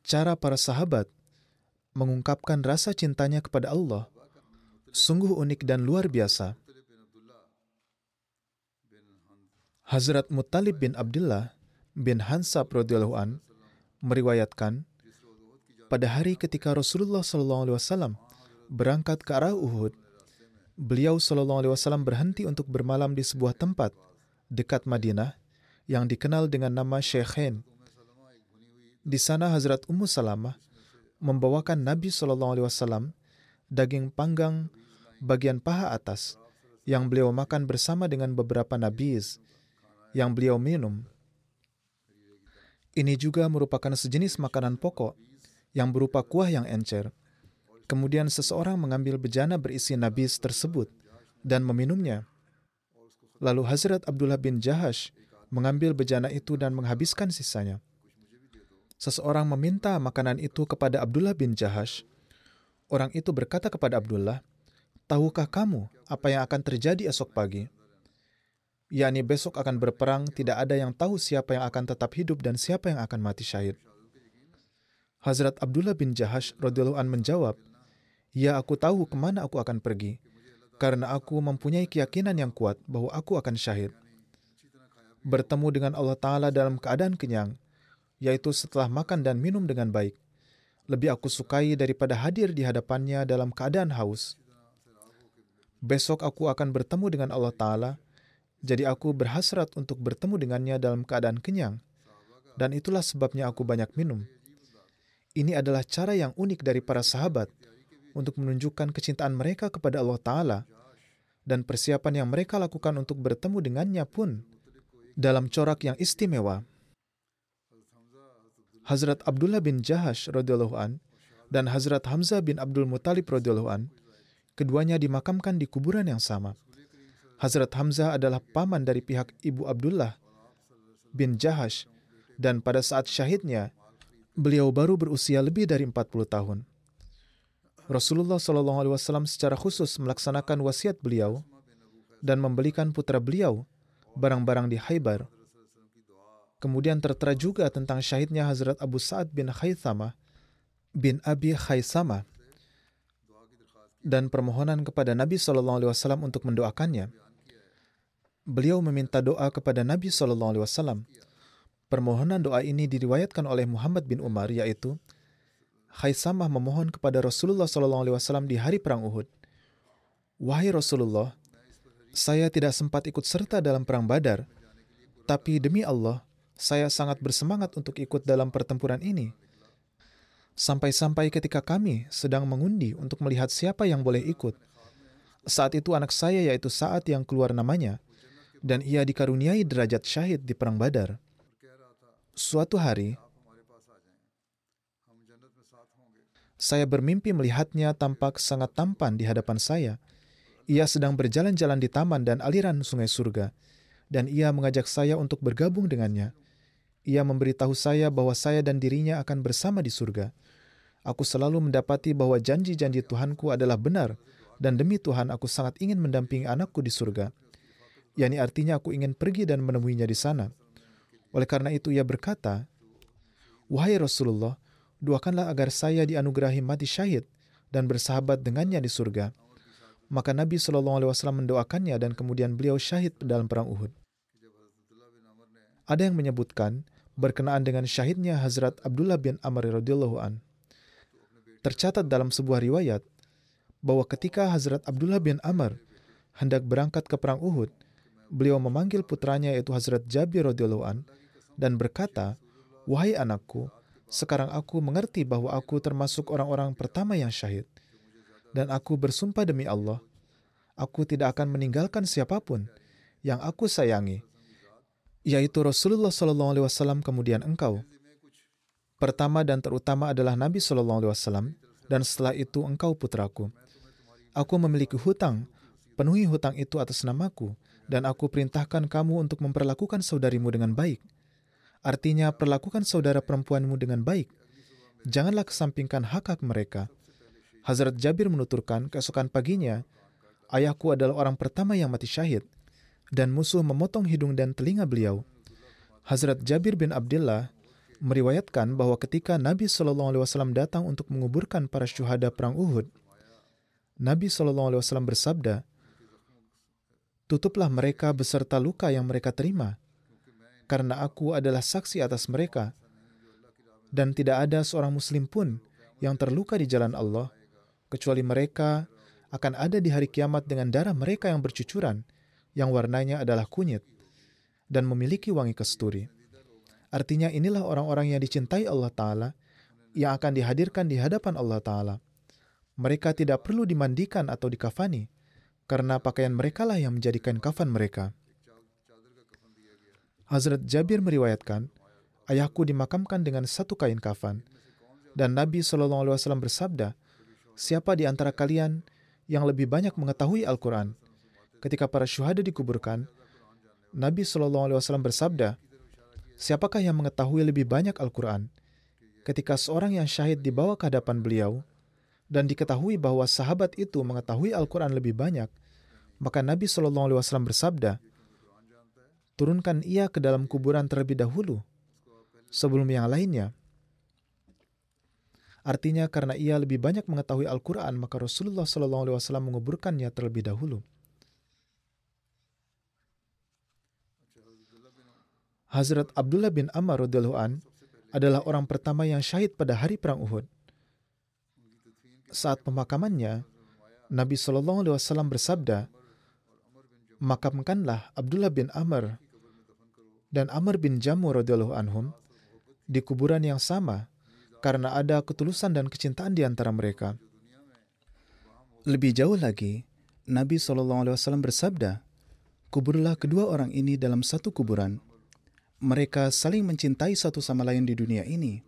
S2: Cara para sahabat mengungkapkan rasa cintanya kepada Allah sungguh unik dan luar biasa. Hazrat Muttalib bin Abdullah bin Hansab radhiyallahu meriwayatkan pada hari ketika Rasulullah SAW berangkat ke arah Uhud, beliau SAW berhenti untuk bermalam di sebuah tempat dekat Madinah yang dikenal dengan nama Syekhain. Di sana Hazrat Ummu Salamah membawakan Nabi Wasallam daging panggang bagian paha atas yang beliau makan bersama dengan beberapa nabiz yang beliau minum. Ini juga merupakan sejenis makanan pokok yang berupa kuah yang encer. Kemudian seseorang mengambil bejana berisi nabiz tersebut dan meminumnya. Lalu Hazrat Abdullah bin Jahash mengambil bejana itu dan menghabiskan sisanya seseorang meminta makanan itu kepada Abdullah bin Jahash. Orang itu berkata kepada Abdullah, Tahukah kamu apa yang akan terjadi esok pagi? Yakni besok akan berperang, tidak ada yang tahu siapa yang akan tetap hidup dan siapa yang akan mati syahid. Hazrat Abdullah bin Jahash radhiyallahu an menjawab, Ya aku tahu ke mana aku akan pergi, karena aku mempunyai keyakinan yang kuat bahwa aku akan syahid. Bertemu dengan Allah Ta'ala dalam keadaan kenyang, yaitu setelah makan dan minum dengan baik. Lebih aku sukai daripada hadir di hadapannya dalam keadaan haus. Besok aku akan bertemu dengan Allah Ta'ala, jadi aku berhasrat untuk bertemu dengannya dalam keadaan kenyang. Dan itulah sebabnya aku banyak minum. Ini adalah cara yang unik dari para sahabat untuk menunjukkan kecintaan mereka kepada Allah Ta'ala dan persiapan yang mereka lakukan untuk bertemu dengannya pun dalam corak yang istimewa. Hazrat Abdullah bin Jahash radhiyallahu an dan Hazrat Hamzah bin Abdul Muthalib radhiyallahu an keduanya dimakamkan di kuburan yang sama. Hazrat Hamzah adalah paman dari pihak ibu Abdullah bin Jahash dan pada saat syahidnya Beliau baru berusia lebih dari 40 tahun. Rasulullah Wasallam secara khusus melaksanakan wasiat beliau dan membelikan putra beliau barang-barang di Haibar. Kemudian tertera juga tentang syahidnya Hazrat Abu Sa'ad bin Khaythama bin Abi Khaysama dan permohonan kepada Nabi Wasallam untuk mendoakannya. Beliau meminta doa kepada Nabi Shallallahu Alaihi Wasallam. Permohonan doa ini diriwayatkan oleh Muhammad bin Umar, yaitu Khaisamah memohon kepada Rasulullah SAW di hari perang Uhud. Wahai Rasulullah, saya tidak sempat ikut serta dalam perang Badar, tapi demi Allah, saya sangat bersemangat untuk ikut dalam pertempuran ini. Sampai-sampai ketika kami sedang mengundi untuk melihat siapa yang boleh ikut. Saat itu anak saya yaitu saat yang keluar namanya, dan ia dikaruniai derajat syahid di perang Badar. Suatu hari, Saya bermimpi melihatnya tampak sangat tampan di hadapan saya. Ia sedang berjalan-jalan di taman dan aliran sungai surga, dan ia mengajak saya untuk bergabung dengannya. Ia memberitahu saya bahwa saya dan dirinya akan bersama di surga. Aku selalu mendapati bahwa janji-janji Tuhanku adalah benar, dan demi Tuhan aku sangat ingin mendampingi anakku di surga. Yani artinya aku ingin pergi dan menemuinya di sana. Oleh karena itu ia berkata, Wahai Rasulullah, doakanlah agar saya dianugerahi mati syahid dan bersahabat dengannya di surga. Maka Nabi Shallallahu Alaihi Wasallam mendoakannya dan kemudian beliau syahid dalam perang Uhud. Ada yang menyebutkan berkenaan dengan syahidnya Hazrat Abdullah bin Amr radhiyallahu an. Tercatat dalam sebuah riwayat bahwa ketika Hazrat Abdullah bin Amr hendak berangkat ke perang Uhud, beliau memanggil putranya yaitu Hazrat Jabir radhiyallahu an dan berkata, "Wahai anakku, sekarang aku mengerti bahwa aku termasuk orang-orang pertama yang syahid. Dan aku bersumpah demi Allah, aku tidak akan meninggalkan siapa pun yang aku sayangi, yaitu Rasulullah Shallallahu Alaihi Wasallam kemudian engkau. Pertama dan terutama adalah Nabi Shallallahu Alaihi Wasallam, dan setelah itu engkau putraku. Aku memiliki hutang, penuhi hutang itu atas namaku, dan aku perintahkan kamu untuk memperlakukan saudarimu dengan baik Artinya, perlakukan saudara perempuanmu dengan baik. Janganlah kesampingkan hak-hak mereka. Hazrat Jabir menuturkan keesokan paginya, ayahku adalah orang pertama yang mati syahid, dan musuh memotong hidung dan telinga beliau. Hazrat Jabir bin Abdullah meriwayatkan bahwa ketika Nabi Shallallahu Alaihi Wasallam datang untuk menguburkan para syuhada perang Uhud, Nabi Shallallahu Alaihi Wasallam bersabda, "Tutuplah mereka beserta luka yang mereka terima." karena aku adalah saksi atas mereka. Dan tidak ada seorang muslim pun yang terluka di jalan Allah, kecuali mereka akan ada di hari kiamat dengan darah mereka yang bercucuran, yang warnanya adalah kunyit, dan memiliki wangi kesturi. Artinya inilah orang-orang yang dicintai Allah Ta'ala, yang akan dihadirkan di hadapan Allah Ta'ala. Mereka tidak perlu dimandikan atau dikafani, karena pakaian merekalah yang menjadikan kafan mereka. Hazrat Jabir meriwayatkan, ayahku dimakamkan dengan satu kain kafan. Dan Nabi SAW bersabda, siapa di antara kalian yang lebih banyak mengetahui Al-Quran? Ketika para syuhada dikuburkan, Nabi SAW bersabda, siapakah yang mengetahui lebih banyak Al-Quran? Ketika seorang yang syahid dibawa ke hadapan beliau, dan diketahui bahwa sahabat itu mengetahui Al-Quran lebih banyak, maka Nabi SAW bersabda, turunkan ia ke dalam kuburan terlebih dahulu sebelum yang lainnya. Artinya karena ia lebih banyak mengetahui Al-Quran, maka Rasulullah SAW menguburkannya terlebih dahulu. Hazrat Abdullah bin Amr radhiyallahu an adalah orang pertama yang syahid pada hari perang Uhud. Saat pemakamannya, Nabi Shallallahu Alaihi Wasallam bersabda, makamkanlah Abdullah bin Amr dan Amr bin Jamu radhiyallahu anhum di kuburan yang sama karena ada ketulusan dan kecintaan di antara mereka. Lebih jauh lagi, Nabi SAW bersabda, Kuburlah kedua orang ini dalam satu kuburan. Mereka saling mencintai satu sama lain di dunia ini.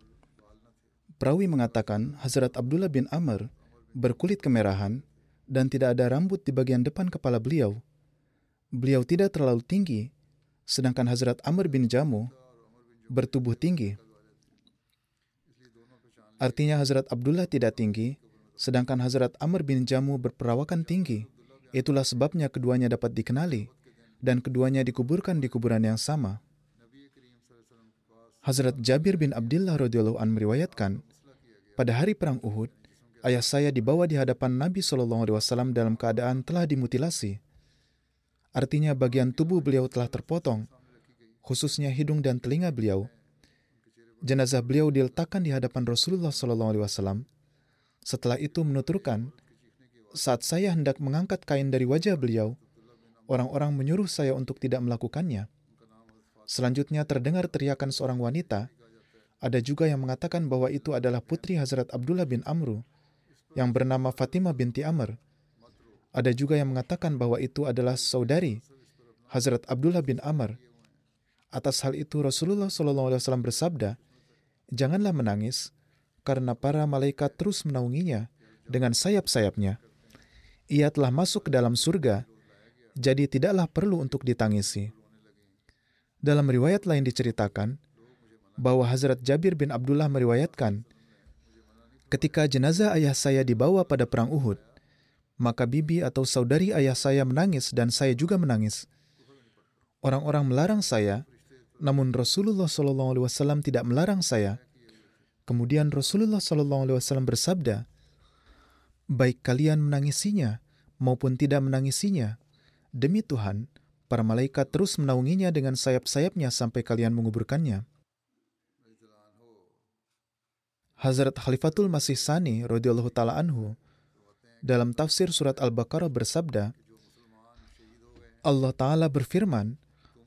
S2: Perawi mengatakan Hazrat Abdullah bin Amr berkulit kemerahan dan tidak ada rambut di bagian depan kepala beliau. Beliau tidak terlalu tinggi sedangkan Hazrat Amr bin Jamu bertubuh tinggi. Artinya Hazrat Abdullah tidak tinggi, sedangkan Hazrat Amr bin Jamu berperawakan tinggi. Itulah sebabnya keduanya dapat dikenali, dan keduanya dikuburkan di kuburan yang sama. Hazrat Jabir bin Abdullah radhiyallahu an meriwayatkan, pada hari perang Uhud, ayah saya dibawa di hadapan Nabi Shallallahu Alaihi Wasallam dalam keadaan telah dimutilasi. Artinya bagian tubuh beliau telah terpotong, khususnya hidung dan telinga beliau. Jenazah beliau diletakkan di hadapan Rasulullah Wasallam. Setelah itu menuturkan, saat saya hendak mengangkat kain dari wajah beliau, orang-orang menyuruh saya untuk tidak melakukannya. Selanjutnya terdengar teriakan seorang wanita. Ada juga yang mengatakan bahwa itu adalah putri Hazrat Abdullah bin Amru yang bernama Fatimah binti Amr. Ada juga yang mengatakan bahwa itu adalah saudari Hazrat Abdullah bin Amr. Atas hal itu Rasulullah SAW bersabda, Janganlah menangis, karena para malaikat terus menaunginya dengan sayap-sayapnya. Ia telah masuk ke dalam surga, jadi tidaklah perlu untuk ditangisi. Dalam riwayat lain diceritakan bahwa Hazrat Jabir bin Abdullah meriwayatkan, ketika jenazah ayah saya dibawa pada perang Uhud, maka bibi atau saudari ayah saya menangis dan saya juga menangis. Orang-orang melarang saya, namun Rasulullah SAW tidak melarang saya. Kemudian Rasulullah SAW bersabda, baik kalian menangisinya maupun tidak menangisinya, demi Tuhan, Para malaikat terus menaunginya dengan sayap-sayapnya sampai kalian menguburkannya. Hazrat Khalifatul Masih Sani radhiyallahu anhu dalam tafsir surat Al-Baqarah bersabda, Allah Ta'ala berfirman,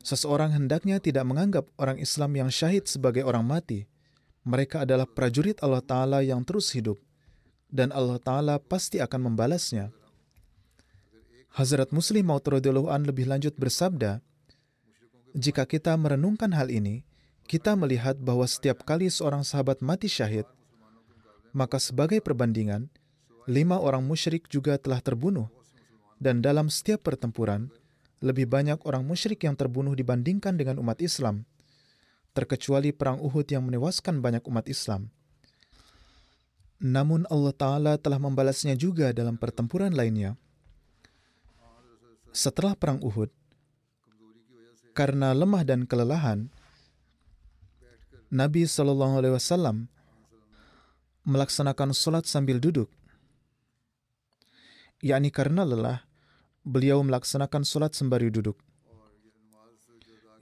S2: seseorang hendaknya tidak menganggap orang Islam yang syahid sebagai orang mati. Mereka adalah prajurit Allah Ta'ala yang terus hidup, dan Allah Ta'ala pasti akan membalasnya. Hazrat Muslim Maud an lebih lanjut bersabda, jika kita merenungkan hal ini, kita melihat bahwa setiap kali seorang sahabat mati syahid, maka sebagai perbandingan, lima orang musyrik juga telah terbunuh. Dan dalam setiap pertempuran, lebih banyak orang musyrik yang terbunuh dibandingkan dengan umat Islam, terkecuali perang Uhud yang menewaskan banyak umat Islam. Namun Allah Ta'ala telah membalasnya juga dalam pertempuran lainnya setelah perang Uhud, karena lemah dan kelelahan, Nabi Shallallahu Alaihi Wasallam melaksanakan sholat sambil duduk, yakni karena lelah, beliau melaksanakan sholat sembari duduk,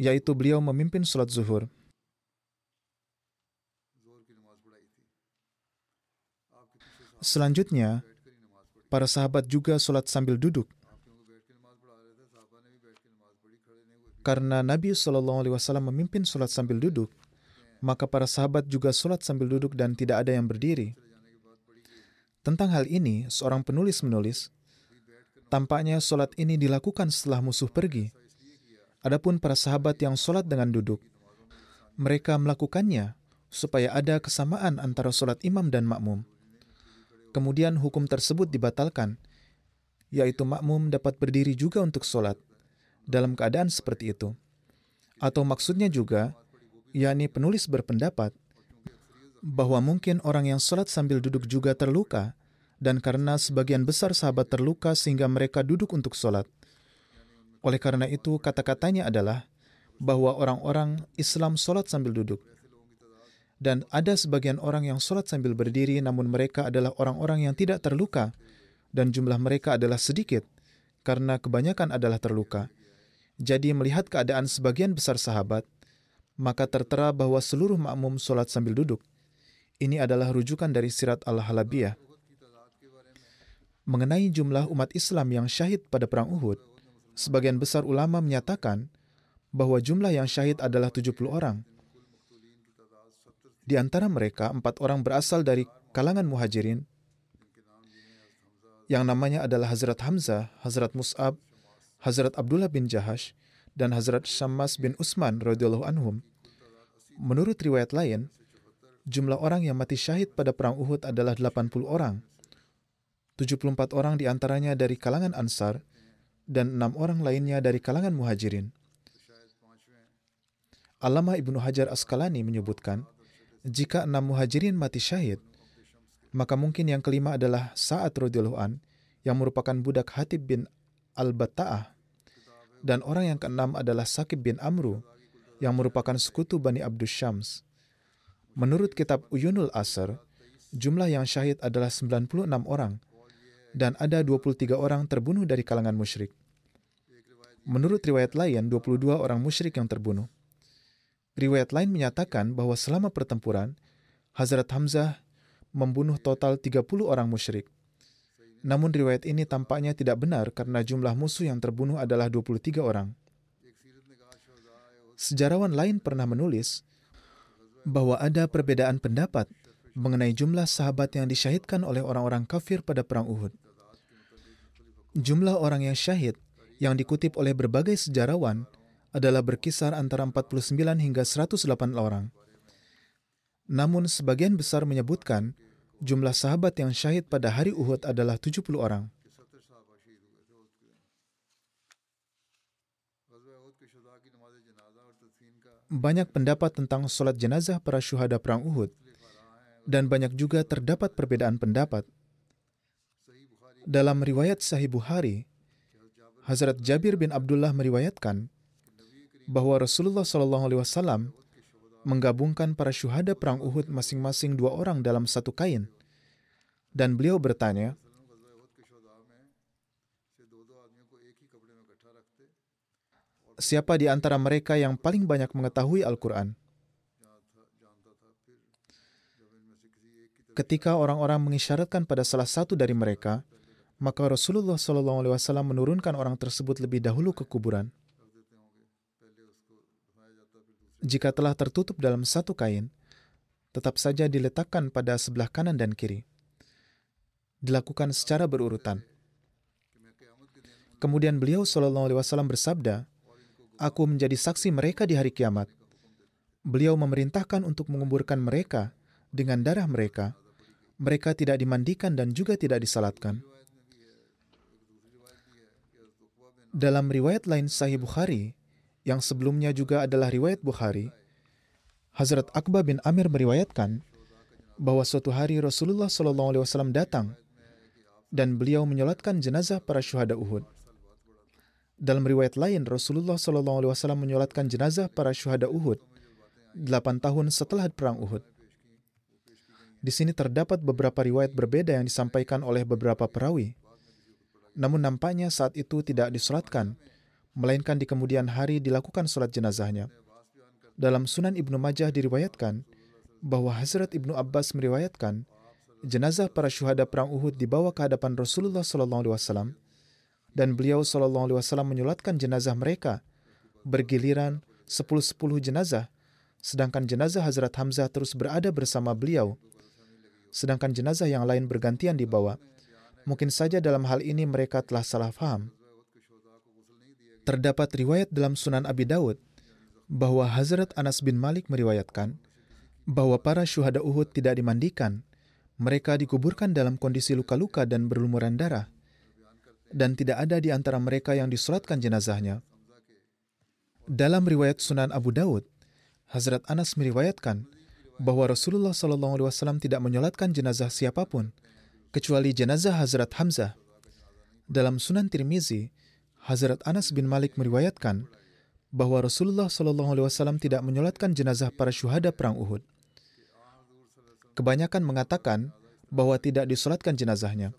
S2: yaitu beliau memimpin sholat zuhur. Selanjutnya, para sahabat juga sholat sambil duduk. Karena Nabi Wasallam memimpin sholat sambil duduk, maka para sahabat juga sholat sambil duduk dan tidak ada yang berdiri. Tentang hal ini, seorang penulis menulis, tampaknya sholat ini dilakukan setelah musuh pergi. Adapun para sahabat yang sholat dengan duduk, mereka melakukannya supaya ada kesamaan antara sholat imam dan makmum. Kemudian hukum tersebut dibatalkan, yaitu makmum dapat berdiri juga untuk sholat dalam keadaan seperti itu. Atau maksudnya juga, yakni penulis berpendapat bahwa mungkin orang yang sholat sambil duduk juga terluka, dan karena sebagian besar sahabat terluka sehingga mereka duduk untuk sholat. Oleh karena itu, kata-katanya adalah bahwa orang-orang Islam sholat sambil duduk. Dan ada sebagian orang yang sholat sambil berdiri, namun mereka adalah orang-orang yang tidak terluka, dan jumlah mereka adalah sedikit, karena kebanyakan adalah terluka. Jadi melihat keadaan sebagian besar sahabat, maka tertera bahwa seluruh makmum sholat sambil duduk. Ini adalah rujukan dari Sirat Al-Halabiyah. Mengenai jumlah umat Islam yang syahid pada Perang Uhud, sebagian besar ulama menyatakan bahwa jumlah yang syahid adalah 70 orang. Di antara mereka, empat orang berasal dari kalangan muhajirin, yang namanya adalah Hazrat Hamzah, Hazrat Mus'ab, Hazrat Abdullah bin Jahash dan Hazrat Syammas bin Utsman radhiyallahu anhum. Menurut riwayat lain, jumlah orang yang mati syahid pada perang Uhud adalah 80 orang. 74 orang di antaranya dari kalangan Ansar dan enam orang lainnya dari kalangan Muhajirin. Alama Ibnu Hajar Asqalani menyebutkan, Jika enam muhajirin mati syahid, maka mungkin yang kelima adalah Sa'ad radhiyallahu an yang merupakan budak Hatib bin Al-Batta'ah dan orang yang keenam adalah Sakib bin Amru yang merupakan sekutu Bani Abdus Syams. Menurut kitab Uyunul Asr, jumlah yang syahid adalah 96 orang dan ada 23 orang terbunuh dari kalangan musyrik. Menurut riwayat lain, 22 orang musyrik yang terbunuh. Riwayat lain menyatakan bahwa selama pertempuran, Hazrat Hamzah membunuh total 30 orang musyrik. Namun riwayat ini tampaknya tidak benar karena jumlah musuh yang terbunuh adalah 23 orang. Sejarawan lain pernah menulis bahwa ada perbedaan pendapat mengenai jumlah sahabat yang disyahidkan oleh orang-orang kafir pada perang Uhud. Jumlah orang yang syahid yang dikutip oleh berbagai sejarawan adalah berkisar antara 49 hingga 108 orang. Namun sebagian besar menyebutkan jumlah sahabat yang syahid pada hari Uhud adalah 70 orang. Banyak pendapat tentang sholat jenazah para syuhada perang Uhud, dan banyak juga terdapat perbedaan pendapat. Dalam riwayat Sahih Bukhari, Hazrat Jabir bin Abdullah meriwayatkan bahwa Rasulullah SAW menggabungkan para syuhada perang Uhud masing-masing dua orang dalam satu kain. Dan beliau bertanya, Siapa di antara mereka yang paling banyak mengetahui Al-Quran? Ketika orang-orang mengisyaratkan pada salah satu dari mereka, maka Rasulullah SAW menurunkan orang tersebut lebih dahulu ke kuburan jika telah tertutup dalam satu kain, tetap saja diletakkan pada sebelah kanan dan kiri. Dilakukan secara berurutan. Kemudian beliau Shallallahu Alaihi Wasallam bersabda, "Aku menjadi saksi mereka di hari kiamat." Beliau memerintahkan untuk menguburkan mereka dengan darah mereka. Mereka tidak dimandikan dan juga tidak disalatkan. Dalam riwayat lain Sahih Bukhari, yang sebelumnya juga adalah riwayat Bukhari, Hazrat Akbar bin Amir meriwayatkan bahwa suatu hari Rasulullah SAW datang dan beliau menyolatkan jenazah para syuhada Uhud. Dalam riwayat lain, Rasulullah SAW menyolatkan jenazah para syuhada Uhud delapan tahun setelah perang Uhud. Di sini terdapat beberapa riwayat berbeda yang disampaikan oleh beberapa perawi. Namun nampaknya saat itu tidak disolatkan, melainkan di kemudian hari dilakukan sholat jenazahnya. Dalam Sunan Ibnu Majah diriwayatkan bahwa Hazrat Ibnu Abbas meriwayatkan jenazah para syuhada perang Uhud dibawa ke hadapan Rasulullah SAW dan beliau SAW menyulatkan jenazah mereka bergiliran sepuluh-sepuluh jenazah sedangkan jenazah Hazrat Hamzah terus berada bersama beliau sedangkan jenazah yang lain bergantian dibawa. Mungkin saja dalam hal ini mereka telah salah faham. Terdapat riwayat dalam Sunan Abi Daud bahwa Hazrat Anas bin Malik meriwayatkan bahwa para syuhada Uhud tidak dimandikan. Mereka dikuburkan dalam kondisi luka-luka dan berlumuran darah. Dan tidak ada di antara mereka yang disolatkan jenazahnya. Dalam riwayat Sunan Abu Daud, Hazrat Anas meriwayatkan bahwa Rasulullah SAW tidak menyolatkan jenazah siapa pun, kecuali jenazah Hazrat Hamzah. Dalam Sunan Tirmizi, Hazrat Anas bin Malik meriwayatkan bahwa Rasulullah Wasallam tidak menyolatkan jenazah para syuhada perang Uhud. Kebanyakan mengatakan bahwa tidak disolatkan jenazahnya.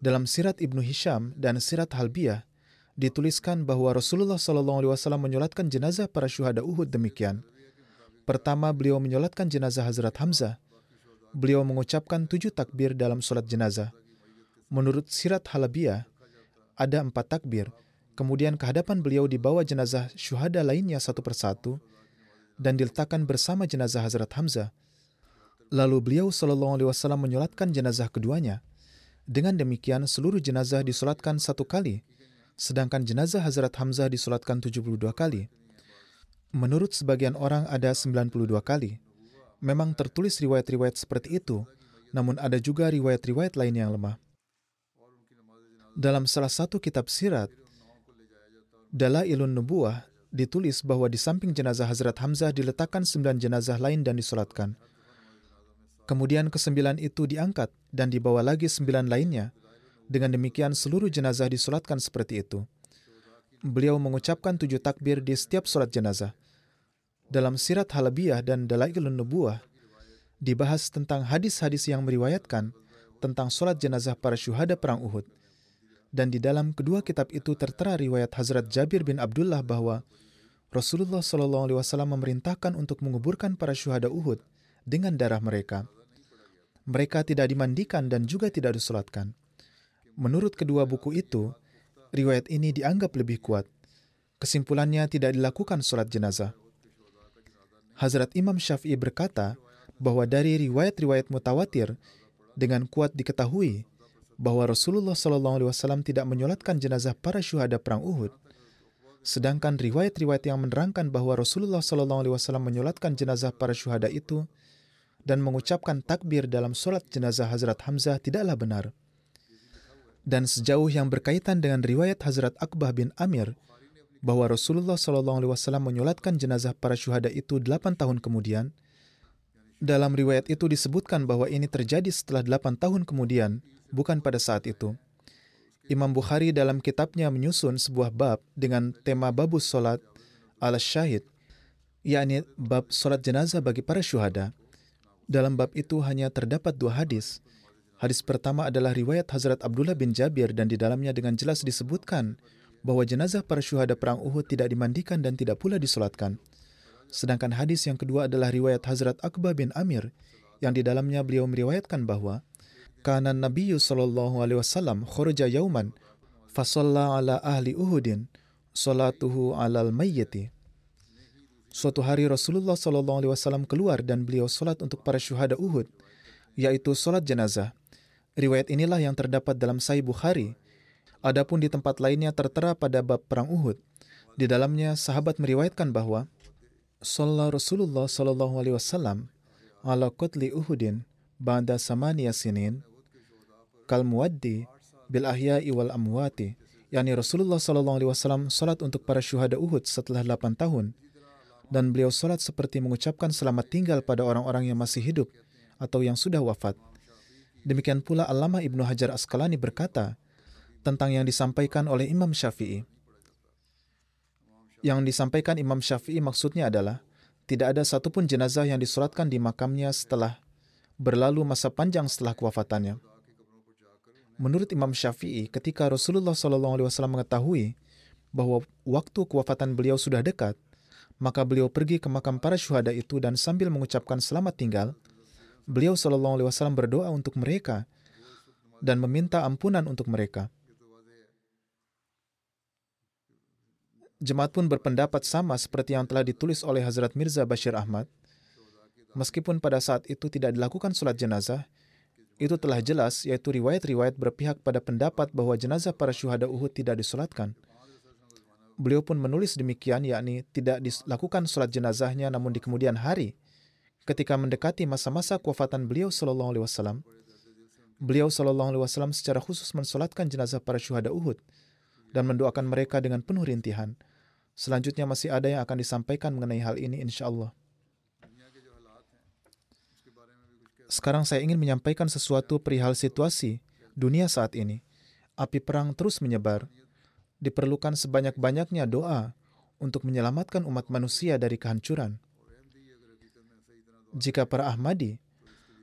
S2: Dalam Sirat Ibnu Hisham dan Sirat Halbiyah dituliskan bahwa Rasulullah Wasallam menyolatkan jenazah para syuhada Uhud demikian. Pertama, beliau menyolatkan jenazah Hazrat Hamzah. Beliau mengucapkan tujuh takbir dalam solat jenazah. Menurut Sirat Halabiyah, ada empat takbir, Kemudian ke hadapan beliau dibawa jenazah syuhada lainnya satu persatu dan diletakkan bersama jenazah Hazrat Hamzah. Lalu beliau Shallallahu Alaihi Wasallam menyolatkan jenazah keduanya. Dengan demikian seluruh jenazah disolatkan satu kali, sedangkan jenazah Hazrat Hamzah disolatkan 72 kali. Menurut sebagian orang ada 92 kali. Memang tertulis riwayat-riwayat seperti itu, namun ada juga riwayat-riwayat lain yang lemah. Dalam salah satu kitab sirat, Dalailun Nubuah ditulis bahwa di samping jenazah Hazrat Hamzah diletakkan sembilan jenazah lain dan disolatkan. Kemudian kesembilan itu diangkat dan dibawa lagi sembilan lainnya. Dengan demikian seluruh jenazah disolatkan seperti itu. Beliau mengucapkan tujuh takbir di setiap solat jenazah. Dalam sirat halabiyah dan dalailun nubuah, dibahas tentang hadis-hadis yang meriwayatkan tentang solat jenazah para syuhada perang Uhud. Dan di dalam kedua kitab itu tertera riwayat Hazrat Jabir bin Abdullah bahwa Rasulullah Wasallam memerintahkan untuk menguburkan para syuhada Uhud dengan darah mereka. Mereka tidak dimandikan dan juga tidak disolatkan. Menurut kedua buku itu, riwayat ini dianggap lebih kuat. Kesimpulannya tidak dilakukan sholat jenazah. Hazrat Imam Syafi'i berkata bahwa dari riwayat-riwayat mutawatir dengan kuat diketahui bahwa Rasulullah SAW tidak menyolatkan jenazah para syuhada perang Uhud. Sedangkan riwayat-riwayat yang menerangkan bahwa Rasulullah SAW menyolatkan jenazah para syuhada itu dan mengucapkan takbir dalam solat jenazah Hazrat Hamzah tidaklah benar. Dan sejauh yang berkaitan dengan riwayat Hazrat Akbah bin Amir bahwa Rasulullah SAW menyolatkan jenazah para syuhada itu delapan tahun kemudian, dalam riwayat itu disebutkan bahwa ini terjadi setelah delapan tahun kemudian bukan pada saat itu. Imam Bukhari dalam kitabnya menyusun sebuah bab dengan tema babus solat ala syahid, yakni bab solat jenazah bagi para syuhada. Dalam bab itu hanya terdapat dua hadis. Hadis pertama adalah riwayat Hazrat Abdullah bin Jabir dan di dalamnya dengan jelas disebutkan bahwa jenazah para syuhada perang Uhud tidak dimandikan dan tidak pula disolatkan. Sedangkan hadis yang kedua adalah riwayat Hazrat Akbah bin Amir yang di dalamnya beliau meriwayatkan bahwa kana Nabi sallallahu alaihi wasallam kharaja yauman fasalla ala ahli Uhudin salatuhu alal mayyiti. Suatu hari Rasulullah sallallahu alaihi wasallam keluar dan beliau salat untuk para syuhada Uhud, yaitu salat jenazah. Riwayat inilah yang terdapat dalam Sahih Bukhari. Adapun di tempat lainnya tertera pada bab perang Uhud. Di dalamnya sahabat meriwayatkan bahwa Sallallahu Rasulullah sallallahu alaihi wasallam ala qatli Uhudin ba'da samaniya sinin kal muwaddi bil ahya'i wal amwati yakni Rasulullah sallallahu alaihi wasallam salat untuk para syuhada Uhud setelah 8 tahun dan beliau salat seperti mengucapkan selamat tinggal pada orang-orang yang masih hidup atau yang sudah wafat. Demikian pula Allama Ibnu Hajar Asqalani berkata tentang yang disampaikan oleh Imam Syafi'i. Yang disampaikan Imam Syafi'i maksudnya adalah tidak ada satupun jenazah yang disolatkan di makamnya setelah berlalu masa panjang setelah kewafatannya. Menurut Imam Syafi'i, ketika Rasulullah SAW mengetahui bahwa waktu kewafatan beliau sudah dekat, maka beliau pergi ke makam para syuhada itu dan sambil mengucapkan selamat tinggal, beliau SAW berdoa untuk mereka dan meminta ampunan untuk mereka. Jemaat pun berpendapat sama seperti yang telah ditulis oleh Hazrat Mirza Bashir Ahmad. Meskipun pada saat itu tidak dilakukan sholat jenazah, itu telah jelas, yaitu riwayat-riwayat berpihak pada pendapat bahwa jenazah para syuhada Uhud tidak disolatkan. Beliau pun menulis demikian, yakni tidak dilakukan sholat jenazahnya namun di kemudian hari, ketika mendekati masa-masa kewafatan beliau Shallallahu Alaihi Wasallam, beliau Shallallahu Alaihi Wasallam secara khusus mensolatkan jenazah para syuhada Uhud dan mendoakan mereka dengan penuh rintihan. Selanjutnya masih ada yang akan disampaikan mengenai hal ini insya Allah. Sekarang saya ingin menyampaikan sesuatu perihal situasi dunia saat ini. Api perang terus menyebar. Diperlukan sebanyak-banyaknya doa untuk menyelamatkan umat manusia dari kehancuran. Jika para Ahmadi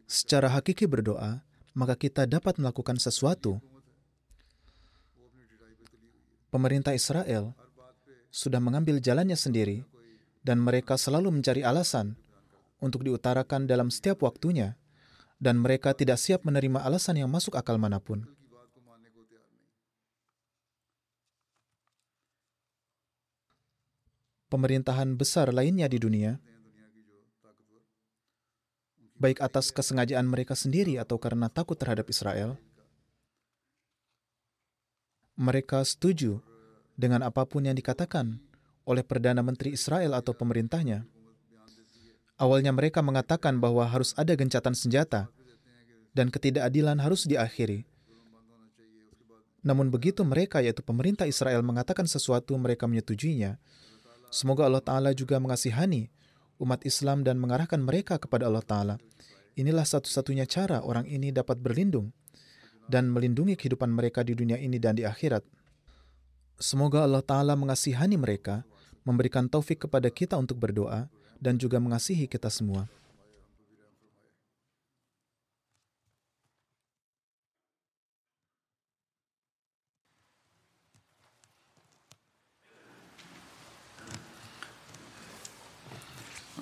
S2: secara hakiki berdoa, maka kita dapat melakukan sesuatu. Pemerintah Israel sudah mengambil jalannya sendiri, dan mereka selalu mencari alasan untuk diutarakan dalam setiap waktunya dan mereka tidak siap menerima alasan yang masuk akal mana pun. Pemerintahan besar lainnya di dunia, baik atas kesengajaan mereka sendiri atau karena takut terhadap Israel, mereka setuju dengan apa pun yang dikatakan oleh Perdana Menteri Israel atau pemerintahnya. Awalnya mereka mengatakan bahwa harus ada gencatan senjata dan ketidakadilan harus diakhiri. Namun begitu mereka yaitu pemerintah Israel mengatakan sesuatu mereka menyetujuinya. Semoga Allah Ta'ala juga mengasihani umat Islam dan mengarahkan mereka kepada Allah Ta'ala. Inilah satu-satunya cara orang ini dapat berlindung dan melindungi kehidupan mereka di dunia ini dan di akhirat. Semoga Allah Ta'ala mengasihani mereka, memberikan taufik kepada kita untuk berdoa, dan juga mengasihi kita semua.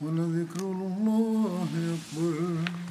S1: ولذكر الله أكبر.